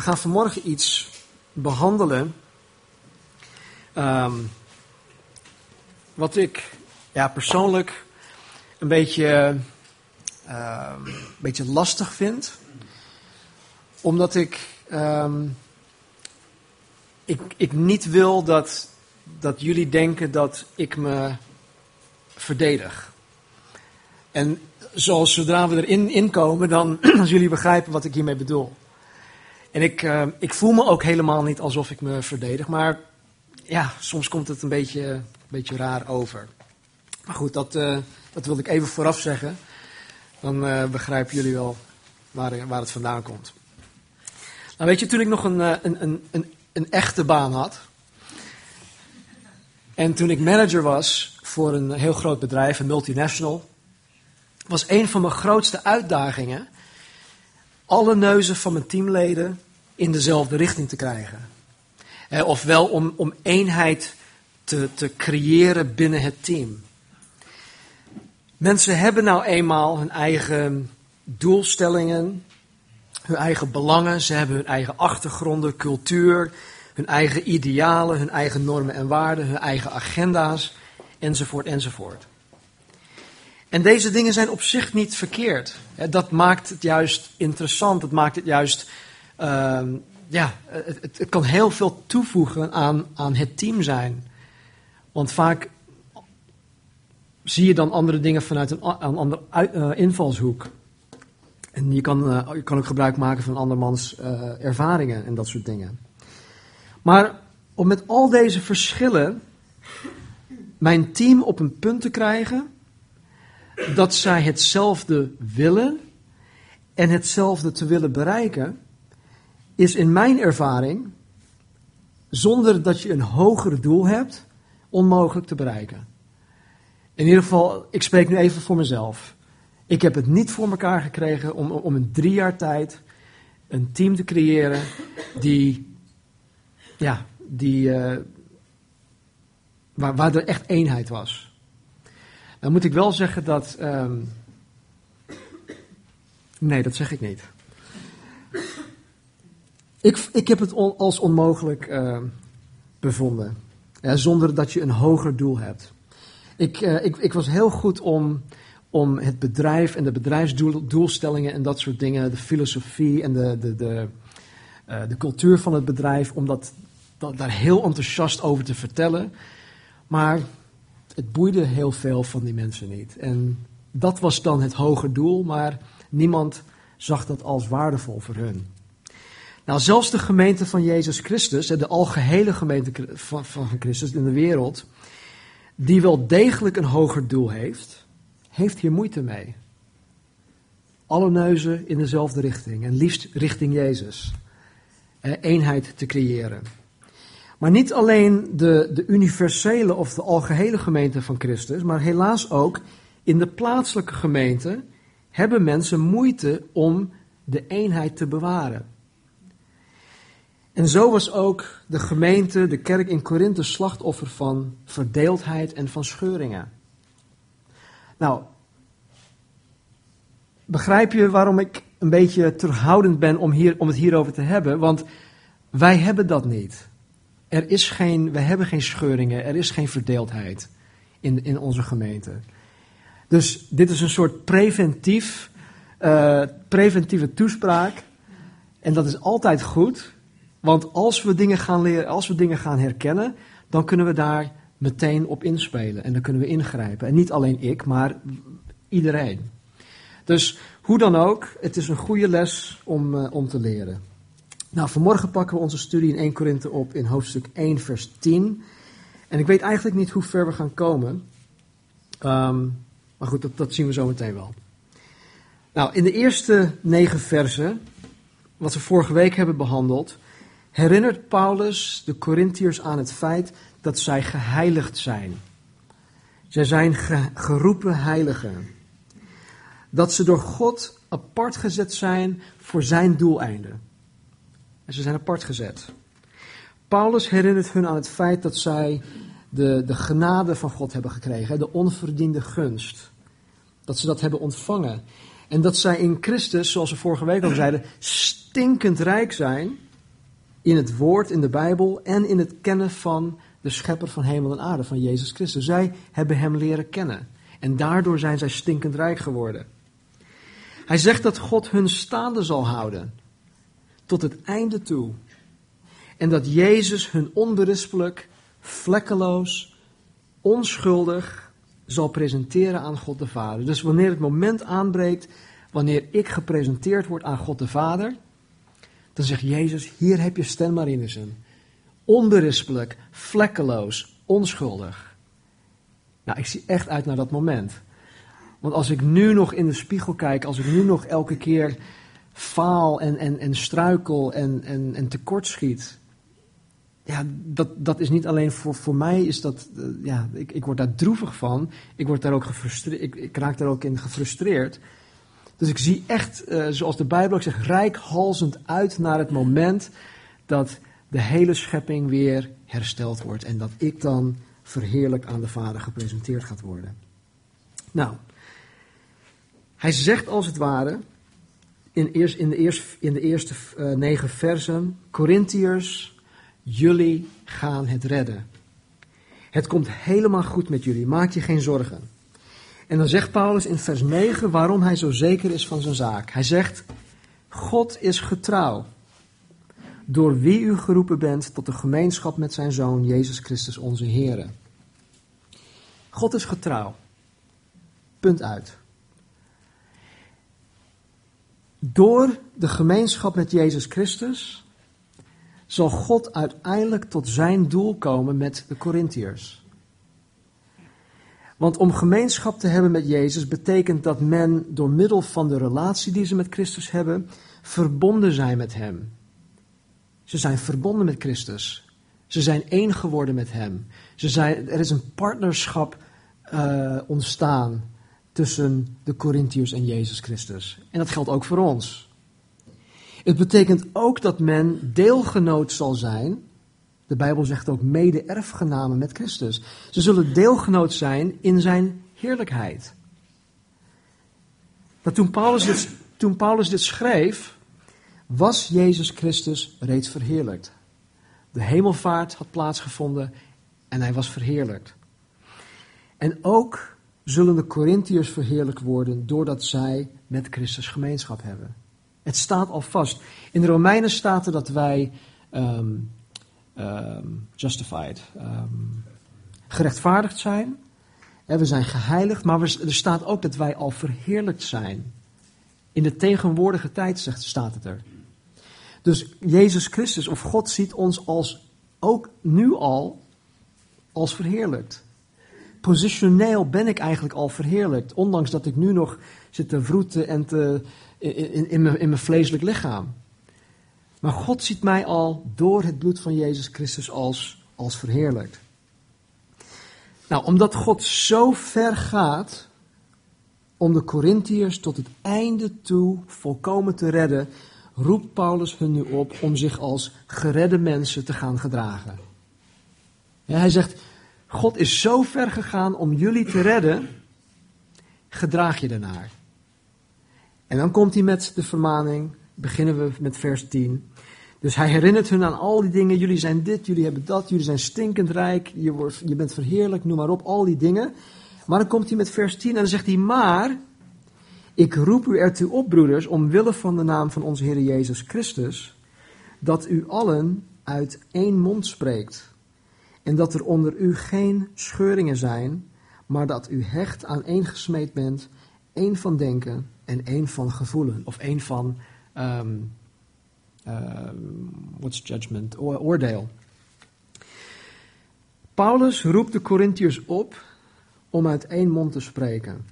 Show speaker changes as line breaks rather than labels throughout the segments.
We gaan vanmorgen iets behandelen. ehm, wat ik ja, persoonlijk een beetje, ehm, een beetje lastig vind. Omdat ik, ehm, ik, ik niet wil dat, dat jullie denken dat ik me verdedig. En zoals zodra we erin inkomen, dan als jullie begrijpen wat ik hiermee bedoel. En ik, eh, ik voel me ook helemaal niet alsof ik me verdedig, maar ja, soms komt het een beetje, een beetje raar over. Maar goed, dat, eh, dat wilde ik even vooraf zeggen. Dan eh, begrijpen jullie wel waar, waar het vandaan komt. Nou weet je, toen ik nog een, een, een, een, een echte baan had. En toen ik manager was voor een heel groot bedrijf, een multinational. Was een van mijn grootste uitdagingen alle neuzen van mijn teamleden in dezelfde richting te krijgen. Eh, ofwel om, om eenheid te, te creëren binnen het team. Mensen hebben nou eenmaal hun eigen doelstellingen, hun eigen belangen, ze hebben hun eigen achtergronden, cultuur, hun eigen idealen, hun eigen normen en waarden, hun eigen agenda's, enzovoort, enzovoort. En deze dingen zijn op zich niet verkeerd. Dat maakt het juist interessant, het maakt het juist, ehm, ja, het, kan heel veel toevoegen aan, aan het team zijn. Want vaak zie je dan andere dingen vanuit een, een andere eh, invalshoek. En je kan, eh, je kan ook gebruik maken van andermans eh, ervaringen en dat soort dingen. Maar om met al deze verschillen mijn team op een punt te krijgen dat zij hetzelfde willen en hetzelfde te willen bereiken, is in mijn ervaring, zonder dat je een hoger doel hebt, onmogelijk te bereiken. In ieder geval, ik spreek nu even voor mezelf. Ik heb het niet voor elkaar gekregen om, om in drie jaar tijd een team te creëren die, ja, die, eh, waar, waar er echt eenheid was. Dan moet ik wel zeggen dat. ehm, nee, dat zeg ik niet. Ik, ik heb het als onmogelijk ehm, bevonden. Zonder dat je een hoger doel hebt. Ik, eh, ik, ik was heel goed om, om het bedrijf en de bedrijfsdoelstellingen en dat soort dingen, de filosofie en de, de, de, eh, de cultuur van het bedrijf, om dat, dat, daar heel enthousiast over te vertellen. Maar het boeide heel veel van die mensen niet. En dat was dan het hoge doel, maar niemand zag dat als waardevol voor hun. Nou, zelfs de gemeente van Jezus Christus, de algehele gemeente van, van Christus in de wereld, die wel degelijk een hoger doel heeft, heeft hier moeite mee. Alle neuzen in dezelfde richting en liefst richting Jezus. Eh, eenheid te creëren. Maar niet alleen de, de universele of de algehele gemeente van Christus, maar helaas ook in de plaatselijke gemeente hebben mensen moeite om de eenheid te bewaren. En zo was ook de gemeente, de kerk in Korinthe, slachtoffer van verdeeldheid en van scheuringen. Nou, begrijp je waarom ik een beetje terughoudend ben om, hier, om het hierover te hebben? Want wij hebben dat niet. Er is geen, we hebben geen scheuringen, er is geen verdeeldheid in, in onze gemeente. Dus dit is een soort preventief, eh, preventieve toespraak. En dat is altijd goed, want als we dingen gaan leren, als we dingen gaan herkennen, dan kunnen we daar meteen op inspelen en dan kunnen we ingrijpen. En niet alleen ik, maar iedereen. Dus hoe dan ook, het is een goede les om, eh, om te leren. Nou, vanmorgen pakken we onze studie in 1 Korinthe op in hoofdstuk 1, vers 10. En ik weet eigenlijk niet hoe ver we gaan komen. Ehm, maar goed, dat, dat zien we zo meteen wel. Nou, in de eerste negen versen, wat we vorige week hebben behandeld, herinnert Paulus de Corinthiërs aan het feit dat zij geheiligd zijn. Zij zijn ge- geroepen heiligen. Dat ze door God apart gezet zijn voor zijn doeleinden. En ze zijn apart gezet. Paulus herinnert hun aan het feit dat zij de, de genade van God hebben gekregen, de onverdiende gunst. Dat ze dat hebben ontvangen. En dat zij in Christus, zoals we vorige week al zeiden, stinkend rijk zijn In het woord, in de Bijbel en in het kennen van de schepper van hemel en aarde, van Jezus Christus. Zij hebben hem leren kennen. En daardoor zijn zij stinkend rijk geworden. Hij zegt dat God hun staande zal houden. Tot het einde toe. En dat Jezus hun onberispelijk, vlekkeloos, onschuldig zal presenteren aan God de Vader. Dus wanneer het moment aanbreekt, wanneer ik gepresenteerd word aan God de Vader, dan zegt Jezus, hier heb je Stan. Onberispelijk, vlekkeloos, onschuldig. Nou, ik zie echt uit naar dat moment. Want als ik nu nog in de spiegel kijk, als ik nu nog elke keer faal en, en, en struikel en, en, en tekortschiet. Ja, dat, dat is niet alleen voor, voor mij, is dat, eh, ja, ik, ik word daar droevig van. Ik, word daar ook ik, ik raak daar ook in gefrustreerd. Dus ik zie echt, uh, zoals de Bijbel ook zegt, rijkhalzend uit naar het moment dat de hele schepping weer hersteld wordt. En dat ik dan verheerlijk aan de Vader gepresenteerd gaat worden. Nou, hij zegt als het ware in, eerst, in, de, eerst, in de eerste uh, negen versen: Corinthiërs, jullie gaan het redden. Het komt helemaal goed met jullie, maak je geen zorgen. En dan zegt Paulus in vers 9 waarom hij zo zeker is van zijn zaak. Hij zegt: God is getrouw, door wie u geroepen bent tot de gemeenschap met zijn zoon Jezus Christus onze Heer. God is getrouw. Punt uit. Door de gemeenschap met Jezus Christus zal God uiteindelijk tot zijn doel komen met de Corinthiërs. Want om gemeenschap te hebben met Jezus betekent dat men door middel van de relatie die ze met Christus hebben, verbonden zijn met Hem. Ze zijn verbonden met Christus. Ze zijn één geworden met Hem. Ze zijn, er is een partnerschap uh, ontstaan tussen de Corinthiërs en Jezus Christus. En dat geldt ook voor ons. Het betekent ook dat men deelgenoot zal zijn. De Bijbel zegt ook mede-erfgenamen met Christus. Ze zullen deelgenoot zijn in zijn heerlijkheid. Maar toen Paulus dit, toen Paulus dit schreef, was Jezus Christus reeds verheerlijkt. De hemelvaart had plaatsgevonden en hij was verheerlijkt. En ook zullen de Corinthiërs verheerlijkt worden doordat zij met Christus gemeenschap hebben. Het staat al vast. In de Romeinen staat er dat wij um, um, justified, um, gerechtvaardigd zijn. we zijn geheiligd, maar er staat ook dat wij al verheerlijkt zijn. In de tegenwoordige tijd zegt, staat het er. Dus Jezus Christus of God ziet ons als ook nu al als verheerlijkt positioneel ben ik eigenlijk al verheerlijkt. Ondanks dat ik nu nog zit te vroeten en te, in, in, mijn, in mijn vleeselijk lichaam. Maar God ziet mij al door het bloed van Jezus Christus als, als verheerlijkt. Nou, omdat God zo ver gaat om de Corinthiërs tot het einde toe volkomen te redden, roept Paulus hun nu op om zich als geredde mensen te gaan gedragen. Hij zegt, God is zo ver gegaan om jullie te redden, gedraag je daarnaar. En dan komt hij met de vermaning, beginnen we met vers 10. Dus hij herinnert hun aan al die dingen, jullie zijn dit, jullie hebben dat, jullie zijn stinkend rijk, je, wordt, je bent verheerlijk, noem maar op, al die dingen. Maar dan komt hij met vers 10 en dan zegt hij, maar ik roep u ertoe op, broeders, omwille van de naam van onze Heer Jezus Christus, dat u allen uit één mond spreekt en dat er onder u geen scheuringen zijn, maar dat u hecht aan één gesmeed bent, één van denken en één van gevoelen, of één van, um, uh, what's judgment, oordeel. Paulus roept de Corinthiërs op om uit één mond te spreken.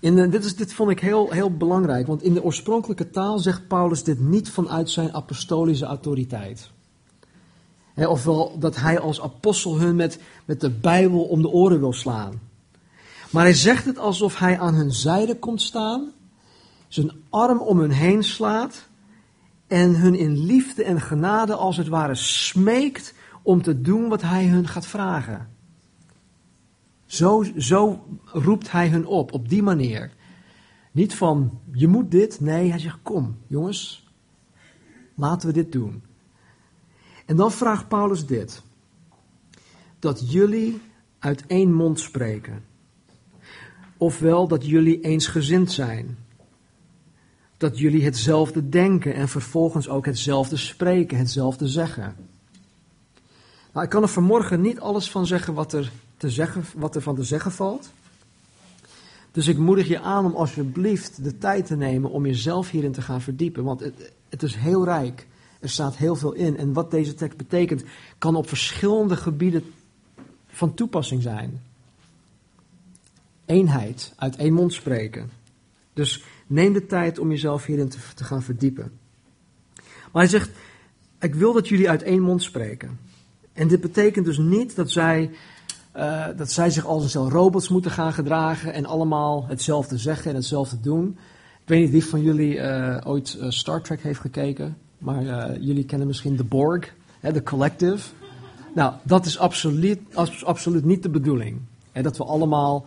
In dit, is, dit vond ik heel, heel belangrijk, want in de oorspronkelijke taal zegt Paulus dit niet vanuit zijn apostolische autoriteit ofwel dat hij als apostel hun met, met de Bijbel om de oren wil slaan. Maar hij zegt het alsof hij aan hun zijde komt staan, zijn arm om hun heen slaat en hun in liefde en genade als het ware smeekt om te doen wat hij hun gaat vragen. Zo, zo roept hij hun op, op die manier. Niet van, je moet dit. Nee, hij zegt, kom jongens, laten we dit doen. En dan vraagt Paulus dit: dat jullie uit één mond spreken. Ofwel dat jullie eensgezind zijn. Dat jullie hetzelfde denken en vervolgens ook hetzelfde spreken, hetzelfde zeggen. Nou, ik kan er vanmorgen niet alles van zeggen wat er, te zeggen, wat er van te zeggen valt. Dus ik moedig je aan om alsjeblieft de tijd te nemen om jezelf hierin te gaan verdiepen. Want het, het is heel rijk. Er staat heel veel in. En wat deze tekst betekent, kan op verschillende gebieden van toepassing zijn. Eenheid, uit één mond spreken. Dus neem de tijd om jezelf hierin te, gaan verdiepen. Maar hij zegt, ik wil dat jullie uit één mond spreken. En dit betekent dus niet dat zij, uh, dat zij zich als een stel robots moeten gaan gedragen en allemaal hetzelfde zeggen en hetzelfde doen. Ik weet niet wie van jullie uh, ooit uh, Star Trek heeft gekeken, maar jullie kennen misschien de Borg, de Collective. Nou, dat is absoluut, absoluut niet de bedoeling. Hè, dat we allemaal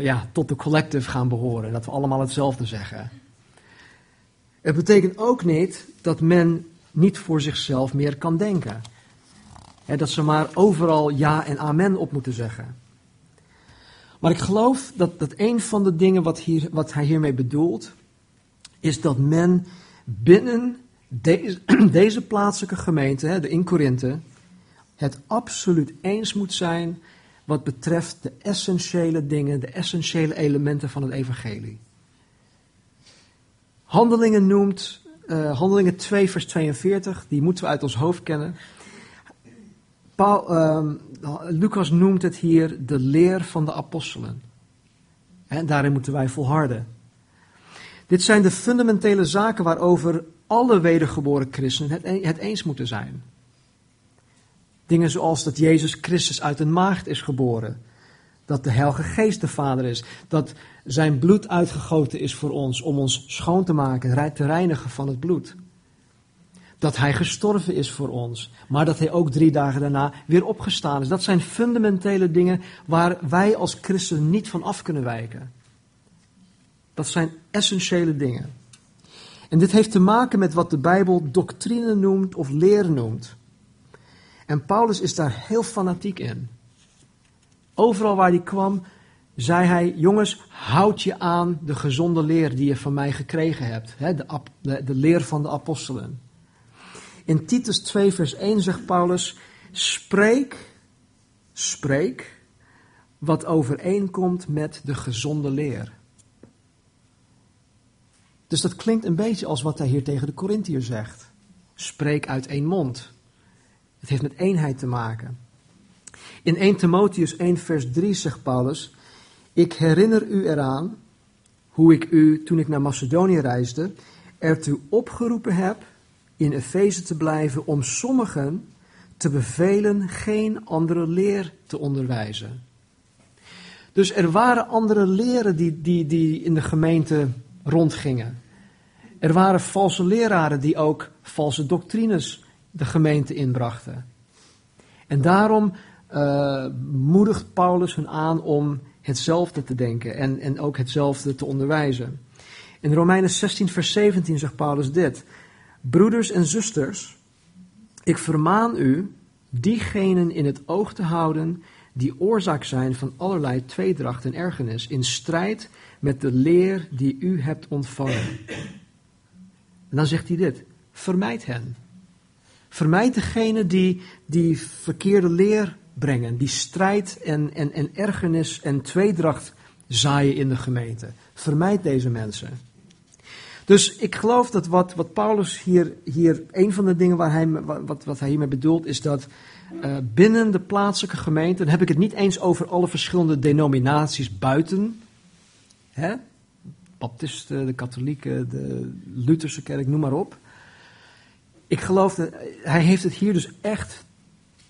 ja, tot de collective gaan behoren, dat we allemaal hetzelfde zeggen. Het betekent ook niet dat men niet voor zichzelf meer kan denken dat ze maar overal ja en amen op moeten zeggen. Maar ik geloof dat, dat een van de dingen wat, hier, wat hij hiermee bedoelt, is dat men binnen deze, deze plaatselijke gemeente, de in Korinthe, het absoluut eens moet zijn wat betreft de essentiële dingen, de essentiële elementen van het evangelie. Handelingen noemt, uh, Handelingen 2 vers 42, die moeten we uit ons hoofd kennen. Paul, uh, Lucas noemt het hier de leer van de apostelen. En daarin moeten wij volharden. Dit zijn de fundamentele zaken waarover alle wedergeboren christenen het, het eens moeten zijn. Dingen zoals dat Jezus Christus uit een maagd is geboren. Dat de Heilige Geest de Vader is. Dat zijn bloed uitgegoten is voor ons om ons schoon te maken, te reinigen van het bloed dat hij gestorven is voor ons, maar dat hij ook drie dagen daarna weer opgestaan is. Dat zijn fundamentele dingen waar wij als christenen niet van af kunnen wijken. Dat zijn essentiële dingen. En dit heeft te maken met wat de Bijbel doctrine noemt of leer noemt. En Paulus is daar heel fanatiek in. Overal waar hij kwam, zei hij: Jongens, houd je aan de gezonde leer die je van mij gekregen hebt. de, de, de leer van de apostelen. In Titus 2, vers 1 zegt Paulus: Spreek, spreek wat overeenkomt met de gezonde leer. Dus dat klinkt een beetje als wat hij hier tegen de Corinthiër zegt. Spreek uit één mond. Het heeft met eenheid te maken. In 1 Timotheus 1, vers 3 zegt Paulus: Ik herinner u eraan hoe ik u, toen ik naar Macedonië reisde, ertoe opgeroepen heb in Efeze te blijven om sommigen te bevelen geen andere leer te onderwijzen. Dus er waren andere leren die, die, die in de gemeente rondgingen. Er waren valse leraren die ook valse doctrines de gemeente inbrachten. En daarom uh, moedigt Paulus hun aan om hetzelfde te denken en, en ook hetzelfde te onderwijzen. In Romeinen 16, vers 17 zegt Paulus dit. Broeders en zusters, ik vermaan u diegenen in het oog te houden die oorzaak zijn van allerlei tweedracht en ergernis in strijd met de leer die u hebt ontvangen. En dan zegt hij dit, vermijd hen. Vermijd degene die, die verkeerde leer brengen, die strijd en, en, en ergernis en tweedracht zaaien in de gemeente. Vermijd deze mensen. Dus ik geloof dat wat, wat Paulus hier, hier, een van de dingen waar hij, wat, wat hij hiermee bedoelt, is dat uh, binnen de plaatselijke gemeente, dan heb ik het niet eens over alle verschillende denominaties buiten, hè? Baptisten, de katholieken, de Lutherse kerk, noem maar op. Ik geloof dat hij heeft het hier dus echt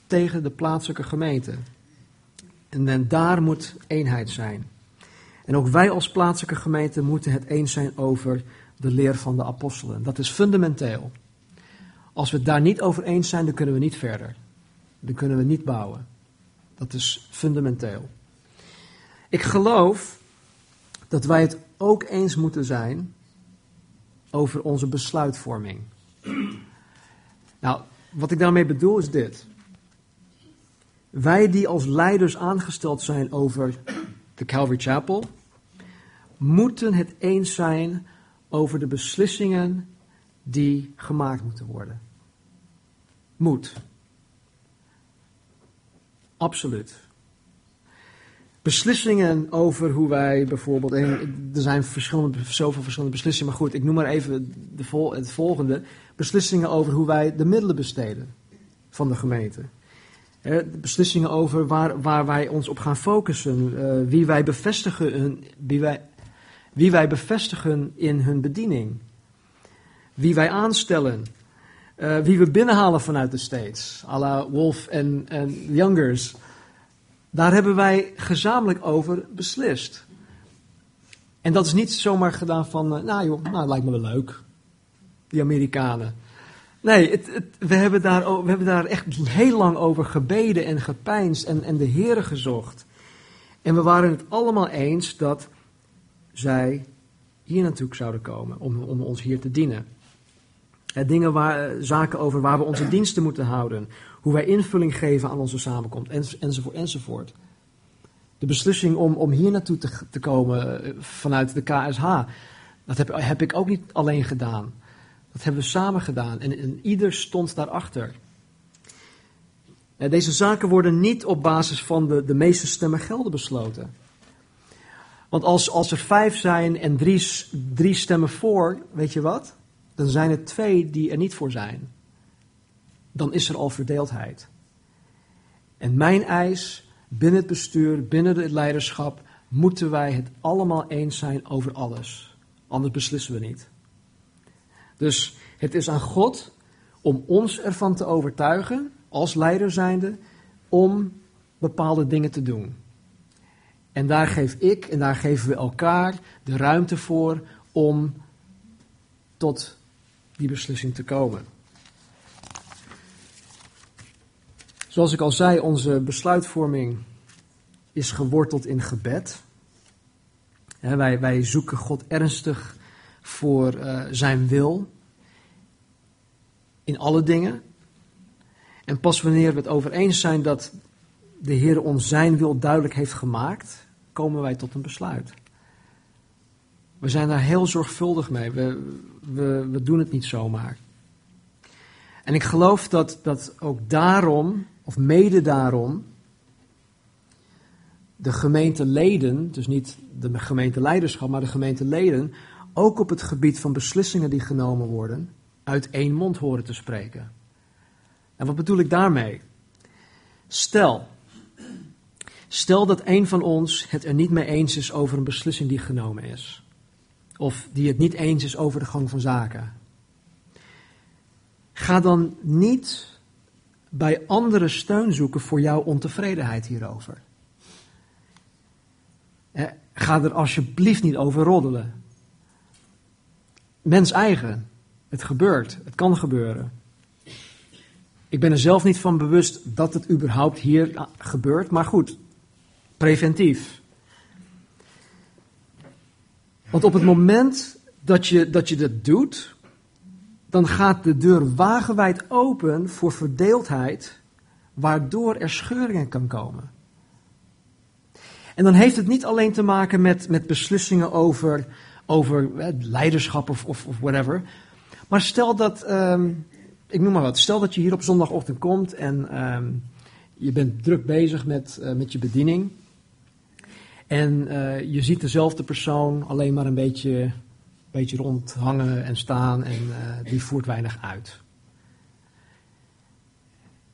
tegen de plaatselijke gemeente. En, en daar moet eenheid zijn. En ook wij als plaatselijke gemeente moeten het eens zijn over de leer van de apostelen. Dat is fundamenteel. Als we het daar niet over eens zijn, dan kunnen we niet verder. Dan kunnen we niet bouwen. Dat is fundamenteel. Ik geloof dat wij het ook eens moeten zijn over onze besluitvorming. Nou, wat ik daarmee bedoel is dit. Wij die als leiders aangesteld zijn over de Calvary Chapel, moeten het eens zijn over de beslissingen die gemaakt moeten worden. Moet. Absoluut. Beslissingen over hoe wij bijvoorbeeld. er zijn verschillende, zoveel verschillende beslissingen, maar goed, ik noem maar even de vol, het volgende. Beslissingen over hoe wij de middelen besteden van de gemeente. beslissingen over waar, waar wij ons op gaan focussen, uh, wie, wij bevestigen, wie, wij, wie wij bevestigen in hun bediening, wie wij aanstellen, uh, wie we binnenhalen vanuit de States, à la Wolf en Youngers. Daar hebben wij gezamenlijk over beslist. En dat is niet zomaar gedaan van, uh, nou joh, nou, lijkt me wel leuk, die Amerikanen. Nee, het, we, hebben daar, we hebben daar echt heel lang over gebeden en gepijnst en, en de Here gezocht. En we waren het allemaal eens dat zij hier naartoe zouden komen om, om ons hier te dienen. Eh, dingen waar, eh, zaken over waar we onze diensten moeten houden. Hoe wij invulling geven aan onze samenkomst, enzovoort, enzovoort. De beslissing om, om hier naartoe te, komen eh, vanuit de KSH, dat heb, heb ik ook niet alleen gedaan. Dat hebben we samen gedaan en, en ieder stond daarachter. Deze zaken worden niet op basis van de, de meeste stemmen gelden besloten. Want als, als er vijf zijn en drie, drie stemmen voor, weet je wat? dan zijn er twee die er niet voor zijn. Dan is er al verdeeldheid. En mijn eis binnen het bestuur, binnen het leiderschap, moeten wij het allemaal eens zijn over alles. Anders beslissen we niet. Dus het is aan God om ons ervan te overtuigen, als leider zijnde, om bepaalde dingen te doen. En daar geef ik en daar geven we elkaar de ruimte voor om tot die beslissing te komen. Zoals ik al zei, onze besluitvorming is geworteld in gebed. wij, wij zoeken God ernstig voor uh, zijn wil in alle dingen. En pas wanneer we het over eens zijn dat de Heer ons zijn wil duidelijk heeft gemaakt, komen wij tot een besluit. We zijn daar heel zorgvuldig mee. We, we, we doen het niet zomaar. En ik geloof dat, dat ook daarom, of mede daarom, de gemeenteleden, dus niet de gemeenteleiderschap, maar de gemeenteleden, ook op het gebied van beslissingen die genomen worden, uit één mond horen te spreken. En wat bedoel ik daarmee? Stel, stel dat een van ons het er niet mee eens is over een beslissing die genomen is of die het niet eens is over de gang van zaken. Ga dan niet bij anderen steun zoeken voor jouw ontevredenheid hierover. Ga er alsjeblieft niet over roddelen. Mens eigen. Het gebeurt. Het kan gebeuren. Ik ben er zelf niet van bewust dat het überhaupt hier gebeurt. Maar goed, preventief. Want op het moment dat je, dat je dat doet, dan gaat de deur wagenwijd open voor verdeeldheid, waardoor er scheuringen kan komen. En dan heeft het niet alleen te maken met, met beslissingen over, over eh, leiderschap of, of, whatever. Maar stel dat, um, ik noem maar wat, stel dat je hier op zondagochtend komt en um, je bent druk bezig met, uh, met je bediening. En uh, je ziet dezelfde persoon alleen maar een beetje, beetje rondhangen en staan en uh, die voert weinig uit.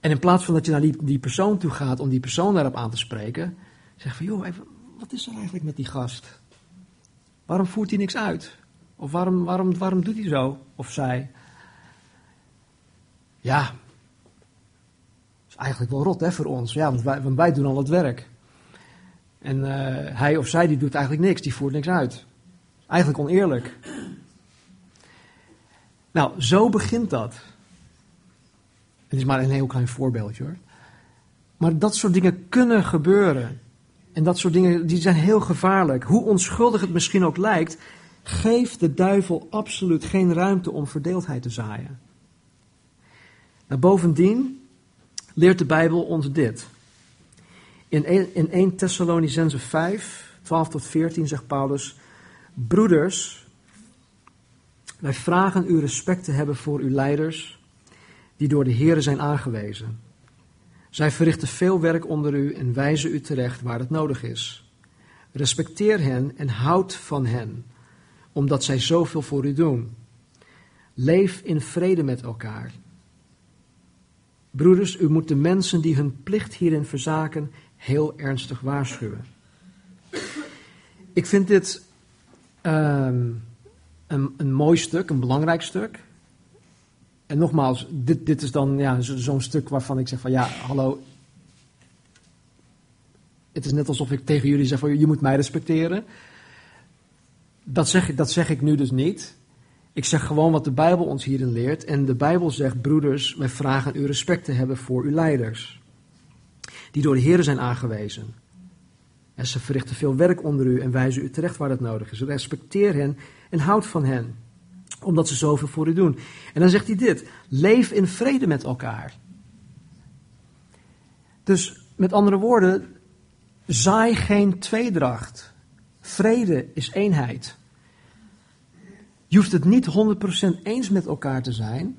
En in plaats van dat je naar die, persoon toe gaat om die persoon daarop aan te spreken, zeg van joh, even, wat is er eigenlijk met die gast? Waarom voert hij niks uit? Of waarom, waarom, waarom doet hij zo? Of zij? Ja, is eigenlijk wel rot hè, voor ons. Ja, want wij, want wij doen al het werk. En uh, hij of zij die doet eigenlijk niks, die voert niks uit. Eigenlijk oneerlijk. Nou, zo begint dat. Het is maar een heel klein voorbeeldje hoor. Maar dat soort dingen kunnen gebeuren. En dat soort dingen die zijn heel gevaarlijk. Hoe onschuldig het misschien ook lijkt, geeft de duivel absoluut geen ruimte om verdeeldheid te zaaien. Nou, bovendien leert de Bijbel ons dit. In 1, in 1 Thessalonicense 5, 12 tot 14 zegt Paulus: Broeders, wij vragen u respect te hebben voor uw leiders, die door de Here zijn aangewezen. Zij verrichten veel werk onder u en wijzen u terecht waar het nodig is. Respecteer hen en houd van hen, omdat zij zoveel voor u doen. Leef in vrede met elkaar. Broeders, u moet de mensen die hun plicht hierin verzaken heel ernstig waarschuwen. Ik vind dit ehm, een, een mooi stuk, een belangrijk stuk. En nogmaals, dit, dit is dan ja, zo'n stuk waarvan ik zeg van ja, hallo. Het is net alsof ik tegen jullie zeg van je moet mij respecteren. Dat zeg, dat zeg ik nu dus niet. Ik zeg gewoon wat de Bijbel ons hierin leert. En de Bijbel zegt, broeders, wij vragen u respect te hebben voor uw leiders. Die door de Heer zijn aangewezen. En ze verrichten veel werk onder u en wijzen u terecht waar het nodig is. Respecteer hen en houd van hen. Omdat ze zoveel voor u doen. En dan zegt hij dit. Leef in vrede met elkaar. Dus met andere woorden, zaai geen tweedracht. Vrede is eenheid. Je hoeft het niet 100% eens met elkaar te zijn,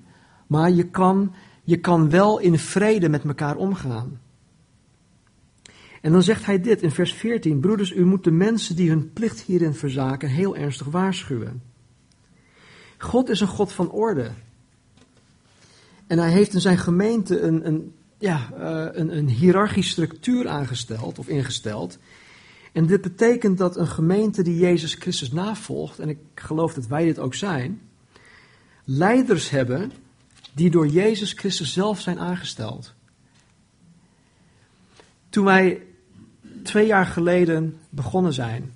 maar je kan, je kan wel in vrede met elkaar omgaan. En dan zegt hij dit in vers 14: Broeders, u moet de mensen die hun plicht hierin verzaken heel ernstig waarschuwen. God is een God van orde. En hij heeft in zijn gemeente een, een, ja, uh, een, een hiërarchische structuur aangesteld of ingesteld. En dit betekent dat een gemeente die Jezus Christus navolgt, en ik geloof dat wij dit ook zijn, leiders hebben die door Jezus Christus zelf zijn aangesteld. Toen wij twee jaar geleden begonnen zijn,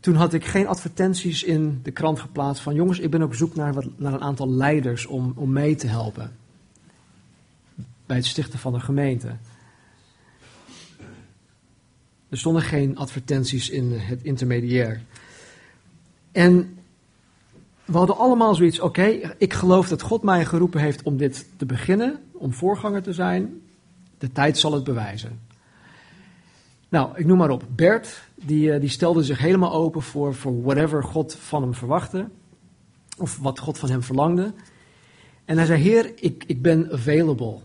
toen had ik geen advertenties in de krant geplaatst van jongens, ik ben op zoek naar, wat, naar een aantal leiders om, om mee te helpen bij het stichten van een gemeente. Er stonden geen advertenties in het intermediair. En we hadden allemaal zoiets, oké, ik geloof dat God mij geroepen heeft om dit te beginnen, om voorganger te zijn. De tijd zal het bewijzen. Nou, ik noem maar op. Bert, die, eh, die stelde zich helemaal open voor, voor whatever God van hem verwachtte. Of wat God van hem verlangde. En hij zei, heer, ik, ik ben available.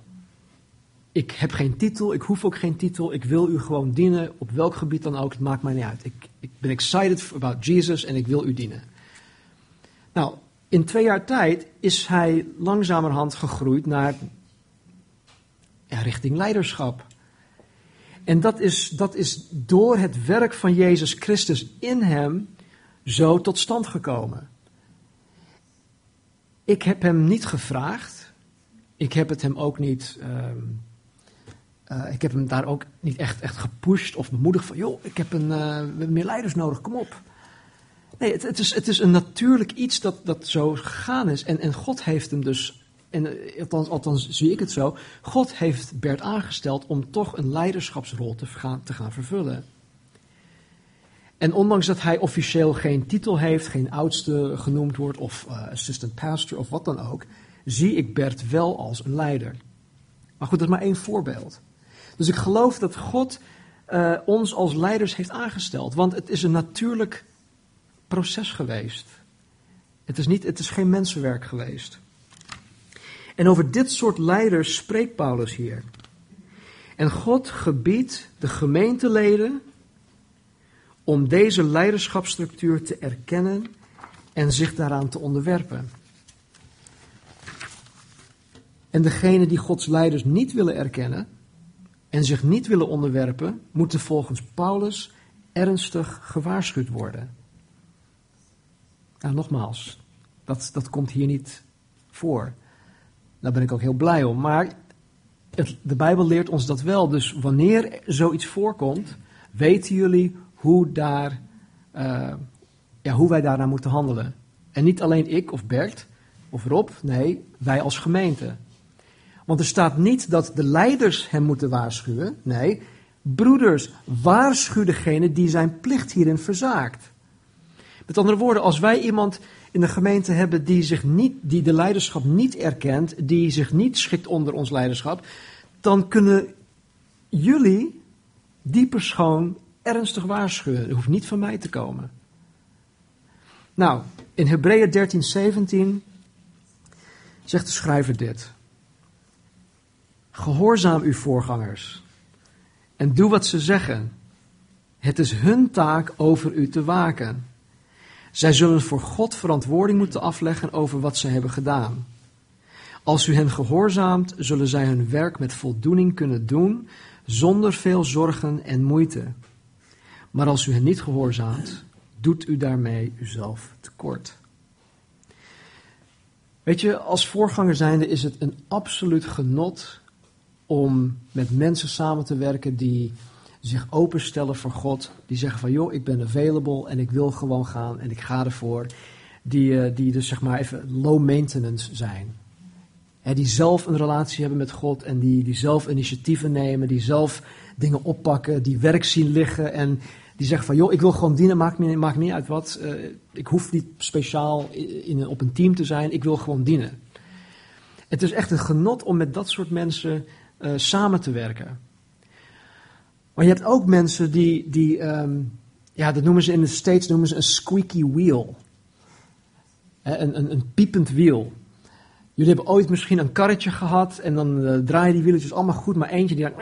Ik heb geen titel, ik hoef ook geen titel. Ik wil u gewoon dienen, op welk gebied dan ook. Het maakt mij niet uit. Ik, ik ben excited about Jesus en ik wil u dienen. Nou, in twee jaar tijd is hij langzamerhand gegroeid naar richting leiderschap. En dat is, dat is door het werk van Jezus Christus in hem zo tot stand gekomen. Ik heb hem niet gevraagd. Ik heb het hem ook niet. Ehm, uh, ik heb hem daar ook niet echt, echt gepusht of bemoedigd van, joh, ik heb een, uh, meer leiders nodig, kom op. Nee, het, het, is, het is een natuurlijk iets dat, dat zo gegaan is. En, en God heeft hem dus, en, eh, althans, zie ik het zo, God heeft Bert aangesteld om toch een leiderschapsrol te gaan, te gaan vervullen. En ondanks dat hij officieel geen titel heeft, geen oudste genoemd wordt, of uh, assistant pastor of wat dan ook, zie ik Bert wel als een leider. Maar goed, dat is maar één voorbeeld. Dus ik geloof dat God uh, ons als leiders heeft aangesteld. Want het is een natuurlijk proces geweest. Het is, niet, het is geen mensenwerk geweest. En over dit soort leiders spreekt Paulus hier. En God gebiedt de gemeenteleden om deze leiderschapsstructuur te erkennen en zich daaraan te onderwerpen. En degenen die Gods leiders niet willen erkennen, en zich niet willen onderwerpen, moeten volgens Paulus ernstig gewaarschuwd worden. Nou, nogmaals, dat, dat komt hier niet voor. Daar ben ik ook heel blij om. Maar de Bijbel leert ons dat wel. Dus wanneer zoiets voorkomt, weten jullie hoe, daar, ja, hoe wij daarna moeten handelen. En niet alleen ik of Bert of Rob, nee, wij als gemeente. Want er staat niet dat de leiders hem moeten waarschuwen. Nee, broeders, waarschuw degene die zijn plicht hierin verzaakt. Met andere woorden, als wij iemand in de gemeente hebben die, zich niet, die de leiderschap niet erkent, die zich niet schikt onder ons leiderschap, dan kunnen jullie die persoon ernstig waarschuwen. Het hoeft niet van mij te komen. Nou, in Hebreeën 13, 17 zegt de schrijver dit. Gehoorzaam uw voorgangers en doe wat ze zeggen. Het is hun taak over u te waken. Zij zullen voor God verantwoording moeten afleggen over wat ze hebben gedaan. Als u hen gehoorzaamt, zullen zij hun werk met voldoening kunnen doen, zonder veel zorgen en moeite. Maar als u hen niet gehoorzaamt, doet u daarmee uzelf tekort. Weet je, als voorganger zijnde is het een absoluut genot om met mensen samen te werken die zich openstellen voor God. Die zeggen van joh, ik ben available en ik wil gewoon gaan en ik ga ervoor. Die, eh, die dus zeg maar even low maintenance zijn. die zelf een relatie hebben met God en die, die zelf initiatieven nemen, die zelf dingen oppakken, die werk zien liggen en die zeggen van joh, ik wil gewoon dienen, maakt me, maakt niet uit wat. Uh, ik hoef niet speciaal in, op een team te zijn, ik wil gewoon dienen. Het is echt een genot om met dat soort mensen uh, samen te werken. Maar je hebt ook mensen die, die um, ja, dat noemen ze in de States noemen ze een squeaky wheel. Een, een, een piepend wiel. Jullie hebben ooit misschien een karretje gehad en dan uh, draaien die wieletjes allemaal goed, maar eentje die dan...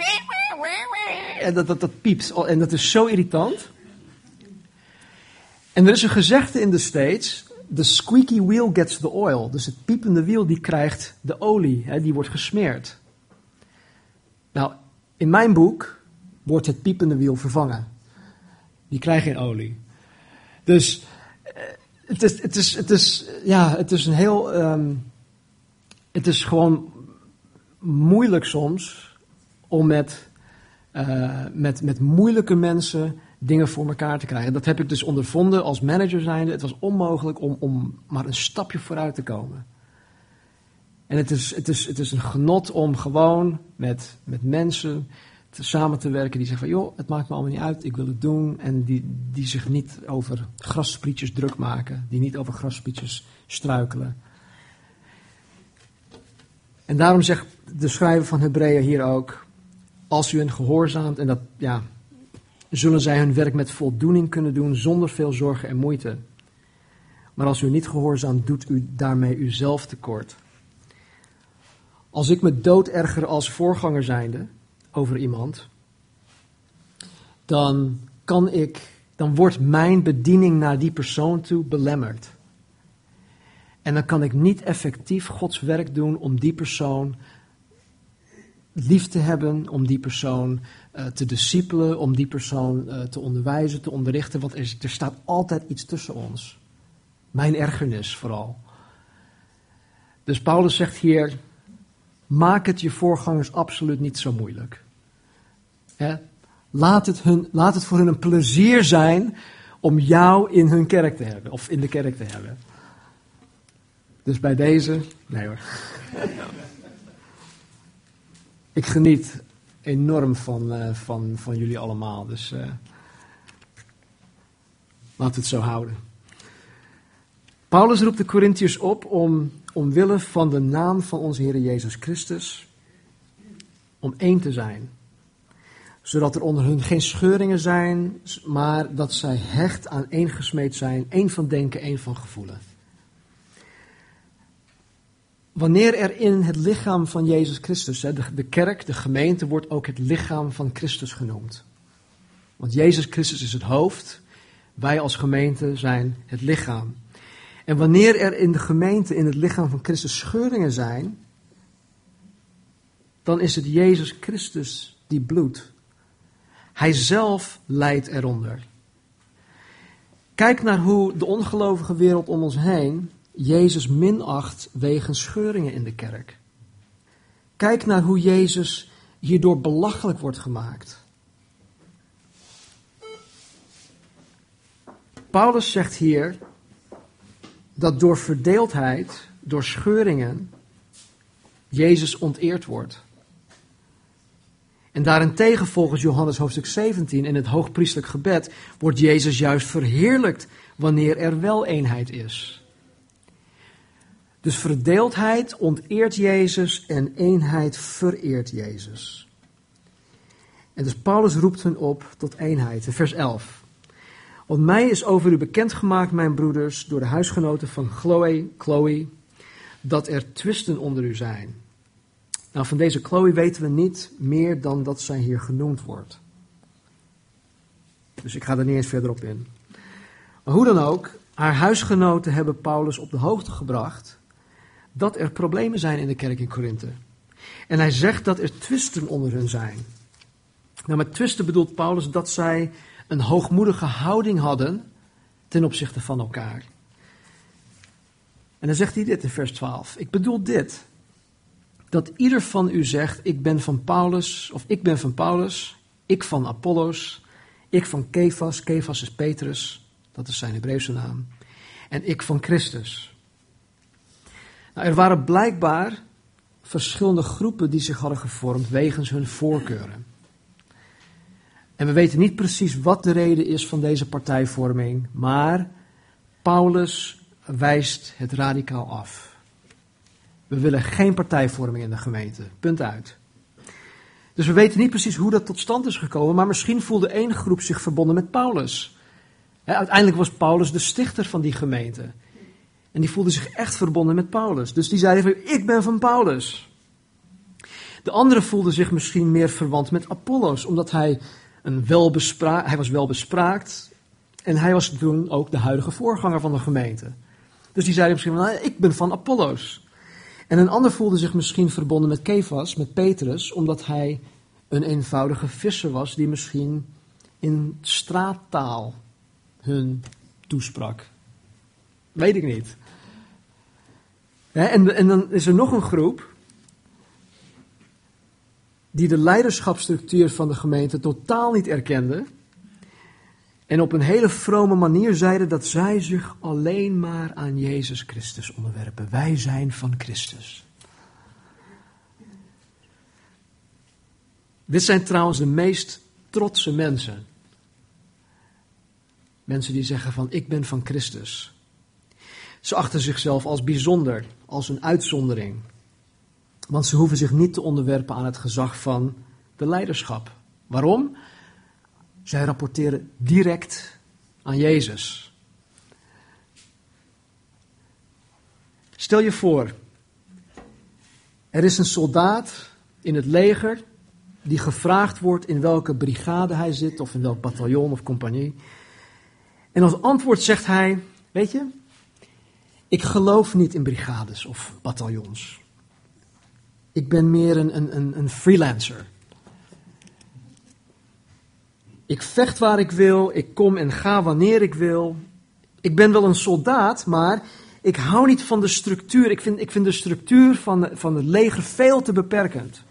En dat, dat, dat piept. En dat is zo irritant. En er is een gezegde in de States, the squeaky wheel gets the oil. Dus het piepende wiel die krijgt de olie, hè, die wordt gesmeerd. Nou, in mijn boek wordt het piepende wiel vervangen. Die krijgt geen olie. Dus eh, het is, het is, het is, ja, het is een heel, um, het is gewoon moeilijk soms om met, uh, met, met moeilijke mensen dingen voor elkaar te krijgen. Dat heb ik dus ondervonden als manager zijnde. Het was onmogelijk om, om maar een stapje vooruit te komen. En het is, het is, het is een genot om gewoon met, met mensen samen te werken die zeggen van joh, het maakt me allemaal niet uit, ik wil het doen. En die, die zich niet over grassprietjes druk maken, die niet over grassprietjes struikelen. En daarom zegt de schrijver van Hebreeën hier ook, als u hen gehoorzaamt, en dat, ja, zullen zij hun werk met voldoening kunnen doen zonder veel zorgen en moeite. Maar als u niet gehoorzaamt, doet u daarmee uzelf tekort. Als ik me dood erger als voorganger zijnde over iemand, dan kan ik, dan wordt mijn bediening naar die persoon toe belemmerd. En dan kan ik niet effectief Gods werk doen om die persoon lief te hebben, om die persoon uh, te discipelen, om die persoon uh, te onderwijzen, te onderrichten. Want er staat altijd iets tussen ons. Mijn ergernis vooral. Dus Paulus zegt hier, maak het je voorgangers absoluut niet zo moeilijk. Laat, het hun, laat het voor hun een plezier zijn om jou in hun kerk te hebben, of in de kerk te hebben. Dus bij deze, nee hoor. Ik geniet enorm van, uh, van, van jullie allemaal, dus uh, we het zo houden. Paulus roept de Corinthiërs op om omwille van de naam van onze Heer Jezus Christus, om één te zijn. Zodat er onder hun geen scheuringen zijn, maar dat zij hecht aan één gesmeed zijn, één van denken, één van gevoelen. Wanneer er in het lichaam van Jezus Christus, de, kerk, de gemeente, wordt ook het lichaam van Christus genoemd. Want Jezus Christus is het hoofd, wij als gemeente zijn het lichaam. En wanneer er in de gemeente, in het lichaam van Christus, scheuringen zijn, dan is het Jezus Christus die bloedt. Hij zelf lijdt eronder. Kijk naar hoe de ongelovige wereld om ons heen Jezus minacht wegens scheuringen in de kerk. Kijk naar hoe Jezus hierdoor belachelijk wordt gemaakt. Paulus zegt hier dat door verdeeldheid, door scheuringen, Jezus onteerd wordt. En daarentegen, volgens Johannes hoofdstuk 17 in het hoogpriestelijk gebed, wordt Jezus juist verheerlijkt wanneer er wel eenheid is. Dus verdeeldheid onteert Jezus en eenheid vereert Jezus. En dus Paulus roept hen op tot eenheid. vers 11. Want mij is over u bekendgemaakt, mijn broeders, door de huisgenoten van Chloe, Chloe, dat er twisten onder u zijn. Nou, van deze Chloe weten we niet meer dan dat zij hier genoemd wordt. Dus ik ga er niet eens verder op in. Maar hoe dan ook, haar huisgenoten hebben Paulus op de hoogte gebracht dat er problemen zijn in de kerk in Korinthe. En hij zegt dat er twisten onder hun zijn. Nou, met twisten bedoelt Paulus dat zij een hoogmoedige houding hadden ten opzichte van elkaar. En dan zegt hij dit in vers 12. Ik bedoel dit. Dat ieder van u zegt, ik ben van Paulus, of ik ben van Paulus, ik van Apollos, ik van Kefas, Kefas is Petrus, dat is zijn Hebreeuwse naam, en ik van Christus. Nou, er waren blijkbaar verschillende groepen die zich hadden gevormd wegens hun voorkeuren. En we weten niet precies wat de reden is van deze partijvorming, maar Paulus wijst het radicaal af. We willen geen partijvorming in de gemeente. Punt uit. Dus we weten niet precies hoe dat tot stand is gekomen, maar misschien voelde één groep zich verbonden met Paulus. uiteindelijk was Paulus de stichter van die gemeente. En die voelde zich echt verbonden met Paulus. Dus die zeiden van, ik ben van Paulus. De andere voelde zich misschien meer verwant met Apollos, omdat hij, een welbespra hij was welbespraakt en hij was toen ook de huidige voorganger van de gemeente. Dus die zeiden misschien, nou, ik ben van Apollos. En een ander voelde zich misschien verbonden met Kefas, met Petrus, omdat hij een eenvoudige visser was die misschien in straattaal hun toesprak. Weet ik niet. En, en dan is er nog een groep die de leiderschapsstructuur van de gemeente totaal niet erkende. En op een hele vrome manier zeiden dat zij zich alleen maar aan Jezus Christus onderwerpen. Wij zijn van Christus. Dit zijn trouwens de meest trotse mensen. Mensen die zeggen van ik ben van Christus. Ze achten zichzelf als bijzonder, als een uitzondering. Want ze hoeven zich niet te onderwerpen aan het gezag van de leiderschap. Waarom? Zij rapporteren direct aan Jezus. Stel je voor, er is een soldaat in het leger die gevraagd wordt in welke brigade hij zit, of in welk bataljon of compagnie. En als antwoord zegt hij: Weet je, ik geloof niet in brigades of bataljons. Ik ben meer een, een, een freelancer. Ik vecht waar ik wil, ik kom en ga wanneer ik wil. Ik ben wel een soldaat, maar ik hou niet van de structuur. Ik vind, ik vind de structuur van, van het leger veel te beperkend.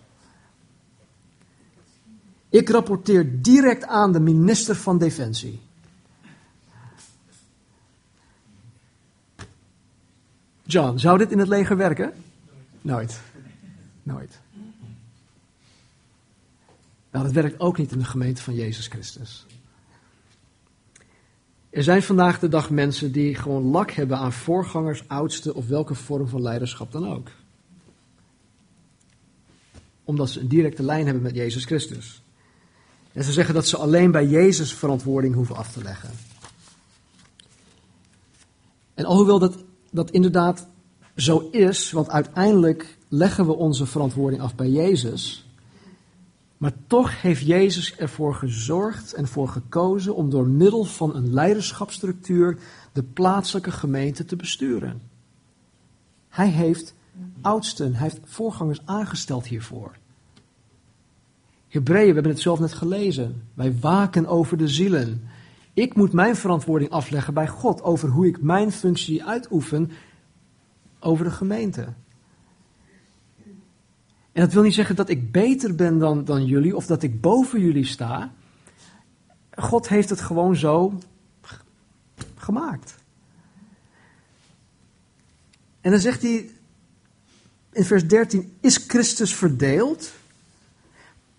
Ik rapporteer direct aan de minister van Defensie. John, zou dit in het leger werken? Nooit. Nooit. Nou, dat werkt ook niet in de gemeente van Jezus Christus. Er zijn vandaag de dag mensen die gewoon lak hebben aan voorgangers, oudsten of welke vorm van leiderschap dan ook. Omdat ze een directe lijn hebben met Jezus Christus. En ze zeggen dat ze alleen bij Jezus verantwoording hoeven af te leggen. En alhoewel dat, dat inderdaad zo is, want uiteindelijk leggen we onze verantwoording af bij Jezus, maar toch heeft Jezus ervoor gezorgd en voor gekozen om door middel van een leiderschapsstructuur de plaatselijke gemeente te besturen. Hij heeft oudsten, hij heeft voorgangers aangesteld hiervoor. Hebreeën, we hebben het zelf net gelezen. Wij waken over de zielen. Ik moet mijn verantwoording afleggen bij God over hoe ik mijn functie uitoefen over de gemeente. En dat wil niet zeggen dat ik beter ben dan, dan jullie of dat ik boven jullie sta. God heeft het gewoon zo gemaakt. En dan zegt hij in vers 13: Is Christus verdeeld?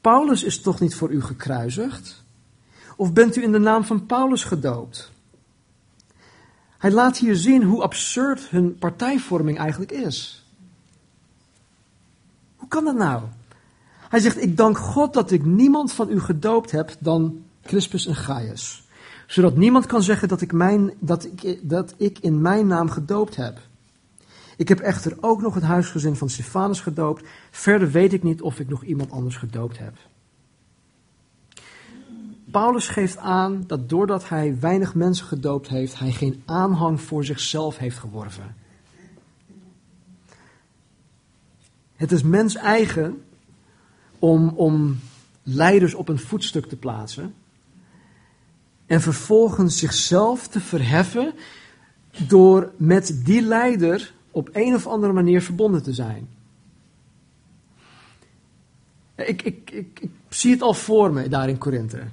Paulus is toch niet voor u gekruisigd? Of bent u in de naam van Paulus gedoopt? Hij laat hier zien hoe absurd hun partijvorming eigenlijk is. Hoe kan dat nou? Hij zegt, ik dank God dat ik niemand van u gedoopt heb dan Crispus en Gaius. Zodat niemand kan zeggen dat ik, mijn, dat, ik, dat ik in mijn naam gedoopt heb. Ik heb echter ook nog het huisgezin van Stefanus gedoopt. Verder weet ik niet of ik nog iemand anders gedoopt heb. Paulus geeft aan dat doordat hij weinig mensen gedoopt heeft, hij geen aanhang voor zichzelf heeft geworven. Het is mens eigen om, om leiders op een voetstuk te plaatsen en vervolgens zichzelf te verheffen door met die leider op een of andere manier verbonden te zijn. Ik, ik, ik, ik zie het al voor me daar in Korinthe.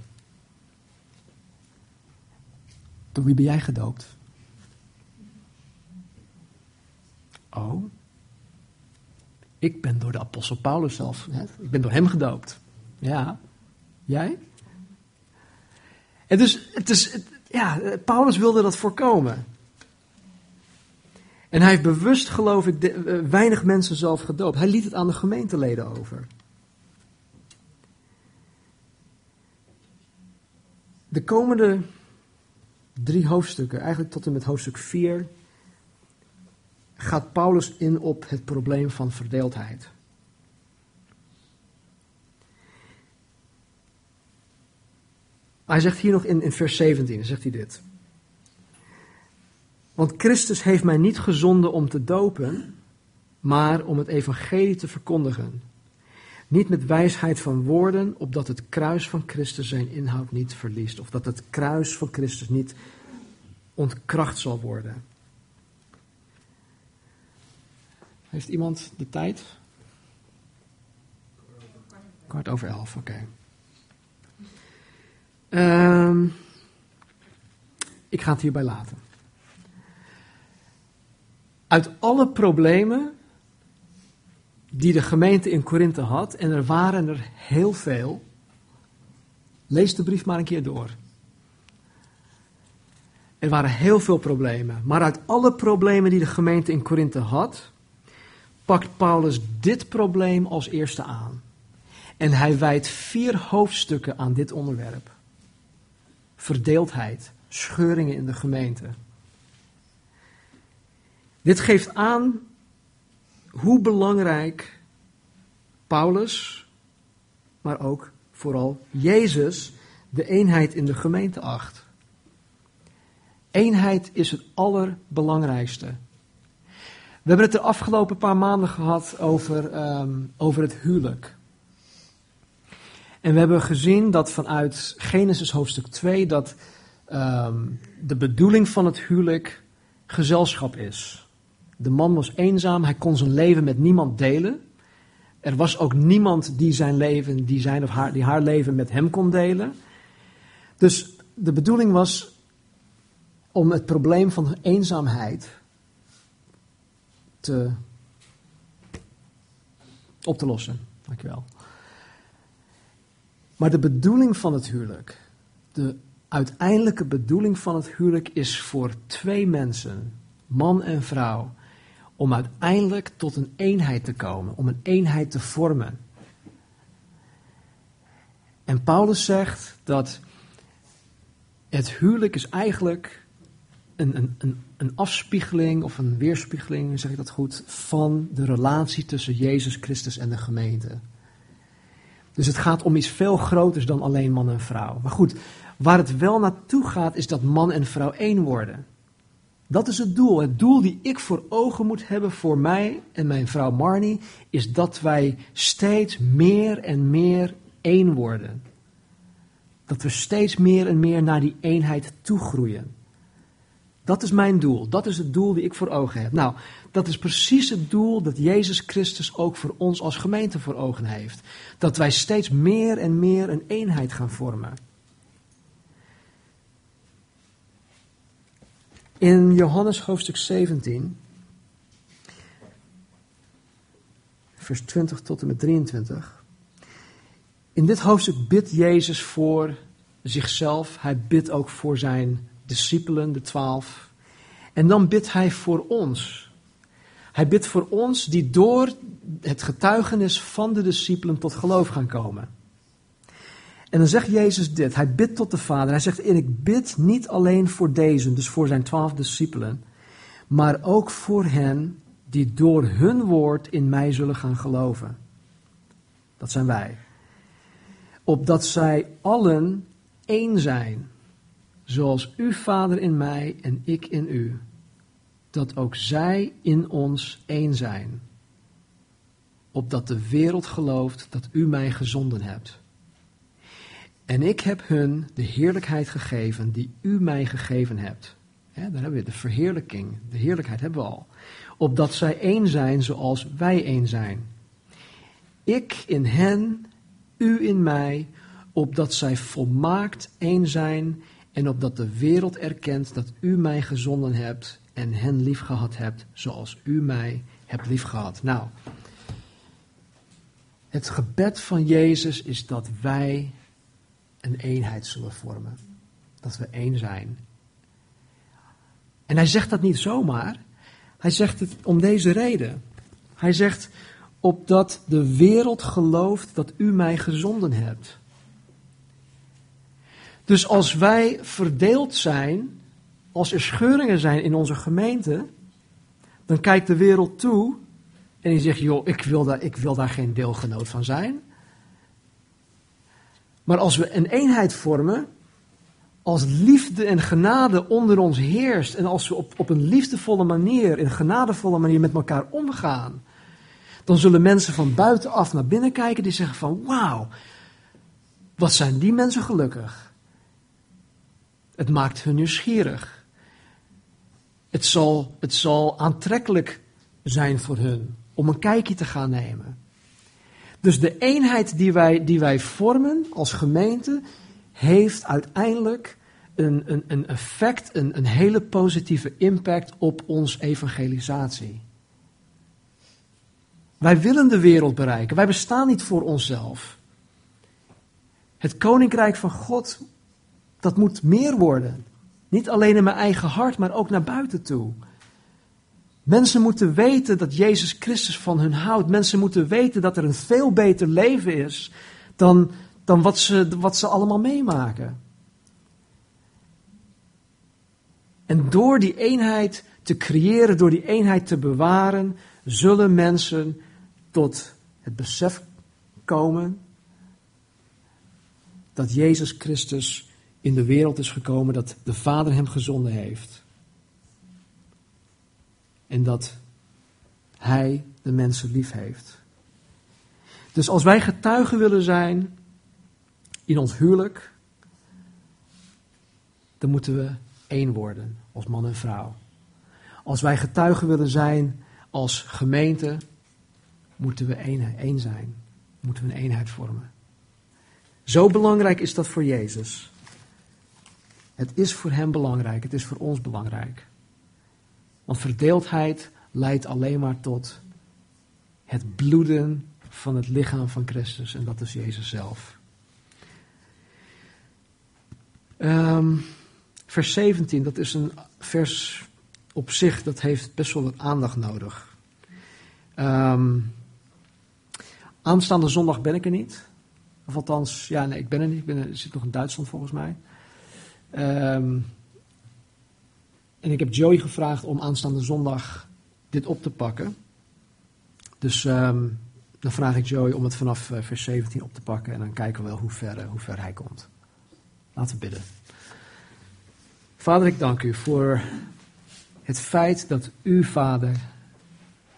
Door wie ben jij gedoopt? Oh, ik ben door de apostel Paulus zelf. Hè? Ik ben door hem gedoopt. Ja, jij? En dus, het is, ja, Paulus wilde dat voorkomen. En hij heeft bewust, geloof ik, de, uh, weinig mensen zelf gedoopt. Hij liet het aan de gemeenteleden over. De komende drie hoofdstukken, eigenlijk tot en met hoofdstuk 4, gaat Paulus in op het probleem van verdeeldheid. Hij zegt hier nog in, in vers 17, zegt hij dit. Want Christus heeft mij niet gezonden om te dopen, maar om het evangelie te verkondigen. Niet met wijsheid van woorden, opdat het kruis van Christus zijn inhoud niet verliest. Of dat het kruis van Christus niet ontkracht zal worden. Heeft iemand de tijd? Kwart over elf, oké. Um, ik ga het hierbij laten. Uit alle problemen die de gemeente in Korinthe had, en er waren er heel veel, lees de brief maar een keer door. Er waren heel veel problemen, maar uit alle problemen die de gemeente in Korinthe had, pakt Paulus dit probleem als eerste aan. En hij wijdt vier hoofdstukken aan dit onderwerp: verdeeldheid, scheuringen in de gemeente. Dit geeft aan hoe belangrijk Paulus, maar ook vooral Jezus, de eenheid in de gemeente acht. Eenheid is het allerbelangrijkste. We hebben het de afgelopen paar maanden gehad over, um, over het huwelijk. En we hebben gezien dat vanuit Genesis hoofdstuk 2 dat um, de bedoeling van het huwelijk gezelschap is. De man was eenzaam, hij kon zijn leven met niemand delen. Er was ook niemand die zijn leven, die zijn of haar, die haar leven met hem kon delen. Dus de bedoeling was om het probleem van eenzaamheid te, op te lossen. Dankjewel. Maar de bedoeling van het huwelijk, de uiteindelijke bedoeling van het huwelijk is voor twee mensen, man en vrouw, om uiteindelijk tot een eenheid te komen, om een eenheid te vormen. En Paulus zegt dat het huwelijk is eigenlijk een, een, een, afspiegeling of een weerspiegeling, zeg ik dat goed, van de relatie tussen Jezus Christus en de gemeente. Dus het gaat om iets veel groters dan alleen man en vrouw. Maar goed, waar het wel naartoe gaat, is dat man en vrouw één worden. Dat is het doel. Het doel die ik voor ogen moet hebben voor mij en mijn vrouw Marnie, is dat wij steeds meer en meer één worden. Dat we steeds meer en meer naar die eenheid toegroeien. Dat is mijn doel. Dat is het doel die ik voor ogen heb. Nou, dat is precies het doel dat Jezus Christus ook voor ons als gemeente voor ogen heeft. Dat wij steeds meer en meer een eenheid gaan vormen. In Johannes hoofdstuk 17, vers 20 tot en met 23, In dit hoofdstuk bidt Jezus voor zichzelf. Hij bidt ook voor zijn discipelen, de twaalf. En dan bidt hij voor ons. Hij bidt voor ons die door het getuigenis van de discipelen tot geloof gaan komen. En dan zegt Jezus dit. Hij bidt tot de Vader. Hij zegt, ik bid niet alleen voor deze, dus voor zijn twaalf discipelen, maar ook voor hen die door hun woord in mij zullen gaan geloven. Dat zijn wij. Opdat zij allen één zijn, zoals u, Vader, in mij en ik in u. Dat ook zij in ons één zijn. Opdat de wereld gelooft dat u mij gezonden hebt. En ik heb hun de heerlijkheid gegeven die u mij gegeven hebt. daar hebben we de verheerlijking, de heerlijkheid hebben we al. Opdat zij één zijn zoals wij één zijn. Ik in hen, u in mij, opdat zij volmaakt één zijn en opdat de wereld erkent dat u mij gezonden hebt en hen liefgehad hebt zoals u mij hebt liefgehad. Nou, het gebed van Jezus is dat wij een eenheid zullen vormen. Dat we één zijn. En hij zegt dat niet zomaar. Hij zegt het om deze reden. Hij zegt, opdat de wereld gelooft dat u mij gezonden hebt. Dus als wij verdeeld zijn, als er scheuringen zijn in onze gemeente, dan kijkt de wereld toe en die zegt, joh, ik wil daar, ik wil daar geen deelgenoot van zijn. Maar als we een eenheid vormen, als liefde en genade onder ons heerst en als we op, op een liefdevolle manier, in genadevolle manier met elkaar omgaan, dan zullen mensen van buitenaf naar binnen kijken die zeggen van wauw, wat zijn die mensen gelukkig. Het maakt hun nieuwsgierig. Het zal, het zal aantrekkelijk zijn voor hun om een kijkje te gaan nemen. Dus de eenheid die wij, die wij vormen als gemeente heeft uiteindelijk een, een, een effect, een, een hele positieve impact op ons evangelisatie. Wij willen de wereld bereiken. Wij bestaan niet voor onszelf. Het koninkrijk van God, dat moet meer worden. Niet alleen in mijn eigen hart, maar ook naar buiten toe. Mensen moeten weten dat Jezus Christus van hun houdt. Mensen moeten weten dat er een veel beter leven is dan, dan wat, ze, wat ze allemaal meemaken. En door die eenheid te creëren, door die eenheid te bewaren, zullen mensen tot het besef komen dat Jezus Christus in de wereld is gekomen, dat de Vader hem gezonden heeft. En dat Hij de mensen lief heeft. Dus als wij getuigen willen zijn in ons huwelijk, dan moeten we één worden als man en vrouw. Als wij getuigen willen zijn als gemeente, moeten we één, één zijn. Moeten we een eenheid vormen. Zo belangrijk is dat voor Jezus. Het is voor Hem belangrijk, het is voor ons belangrijk. Want verdeeldheid leidt alleen maar tot het bloeden van het lichaam van Christus en dat is Jezus zelf. Um, vers 17, dat is een vers op zich, dat heeft best wel wat aandacht nodig. Um, Aanstaande zondag ben ik er niet. Of althans, ja, nee, ik ben er niet. Ik, ben er, zit nog in Duitsland volgens mij. Ehm, en ik heb Joey gevraagd om aanstaande zondag dit op te pakken. Dus ehm, dan vraag ik Joey om het vanaf eh, vers 17 op te pakken. En dan kijken we wel hoe ver, eh, hoe ver hij komt. Laten we bidden. Vader, ik dank u voor het feit dat u, Vader,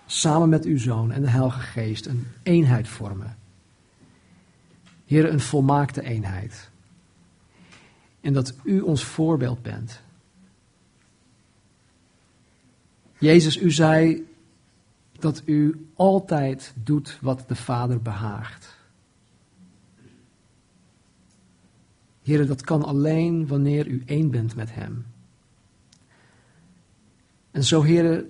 samen met uw Zoon en de Heilige Geest een eenheid vormen. Heer, een volmaakte eenheid. En dat u ons voorbeeld bent. Jezus, u zei dat u altijd doet wat de Vader behaagt. Heer, dat kan alleen wanneer u één bent met Hem. En zo, Heer,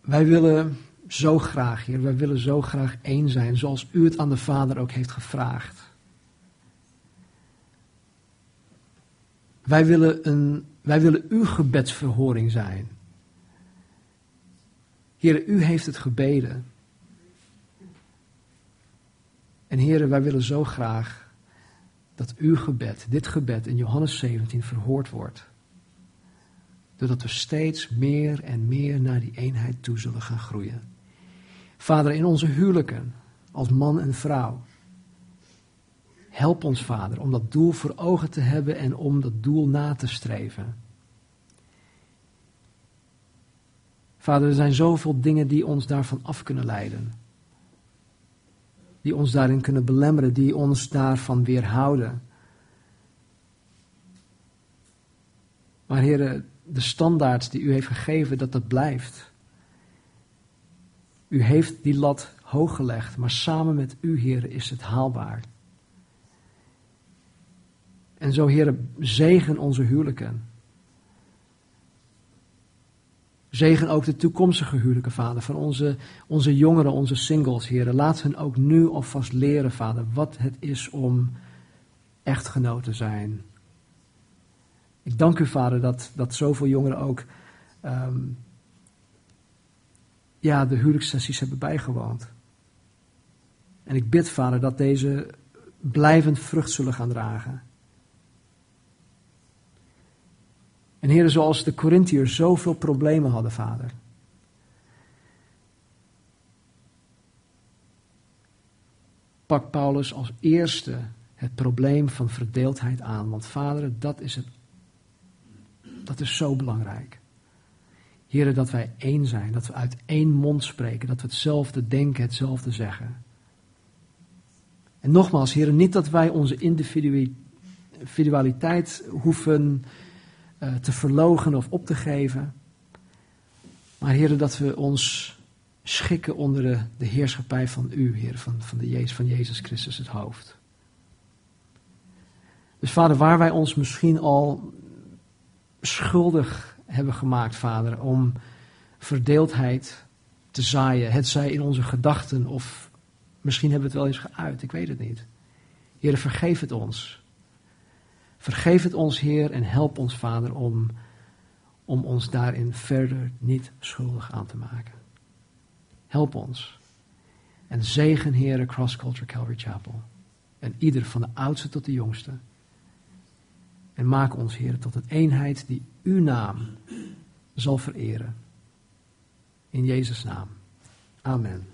wij willen zo graag, Heer. Wij willen zo graag één zijn, zoals u het aan de Vader ook heeft gevraagd. Wij willen, een, wij willen uw gebedsverhoring zijn. Heer, u heeft het gebeden. En heren, wij willen zo graag dat uw gebed, dit gebed in Johannes 17 verhoord wordt. Doordat we steeds meer en meer naar die eenheid toe zullen gaan groeien. Vader, in onze huwelijken, als man en vrouw. Help ons, Vader, om dat doel voor ogen te hebben en om dat doel na te streven. Vader, er zijn zoveel dingen die ons daarvan af kunnen leiden. Die ons daarin kunnen belemmeren, die ons daarvan weerhouden. Maar heren, de standaard die u heeft gegeven, dat dat blijft. U heeft die lat hoog gelegd, maar samen met u, heren, is het haalbaar. En zo, heren, zegen onze huwelijken. Zegen ook de toekomstige huwelijken, vader, van onze, onze jongeren, onze singles, heren. Laat hen ook nu alvast leren, vader, wat het is om echtgenoot te zijn. Ik dank u, vader, dat, dat zoveel jongeren ook ehm, ja, de huwelijkssessies hebben bijgewoond. En ik bid, vader, dat deze blijvend vrucht zullen gaan dragen. En heren, zoals de Corinthiërs zoveel problemen hadden, vader. Pak Paulus als eerste het probleem van verdeeldheid aan. Want vader, dat is, het, dat is zo belangrijk. Heren, dat wij één zijn, dat we uit één mond spreken, dat we hetzelfde denken, hetzelfde zeggen. En nogmaals, heren, niet dat wij onze individualiteit hoeven uh, te verlogen of op te geven. Maar heren, dat we ons schikken onder de, de heerschappij van u, Heer, van, van, de Jezus, van Jezus Christus het hoofd. Dus vader, waar wij ons misschien al schuldig hebben gemaakt, vader, om verdeeldheid te zaaien, het zij in onze gedachten of misschien hebben we het wel eens geuit, ik weet het niet. Heer, vergeef het ons. Vergeef het ons, Heer, en help ons, Vader, om, om ons daarin verder niet schuldig aan te maken. Help ons. En zegen, Heer, Cross Culture Calvary Chapel. En ieder van de oudste tot de jongste. En maak ons, Heer, tot een eenheid die uw naam zal vereren. In Jezus' naam. Amen.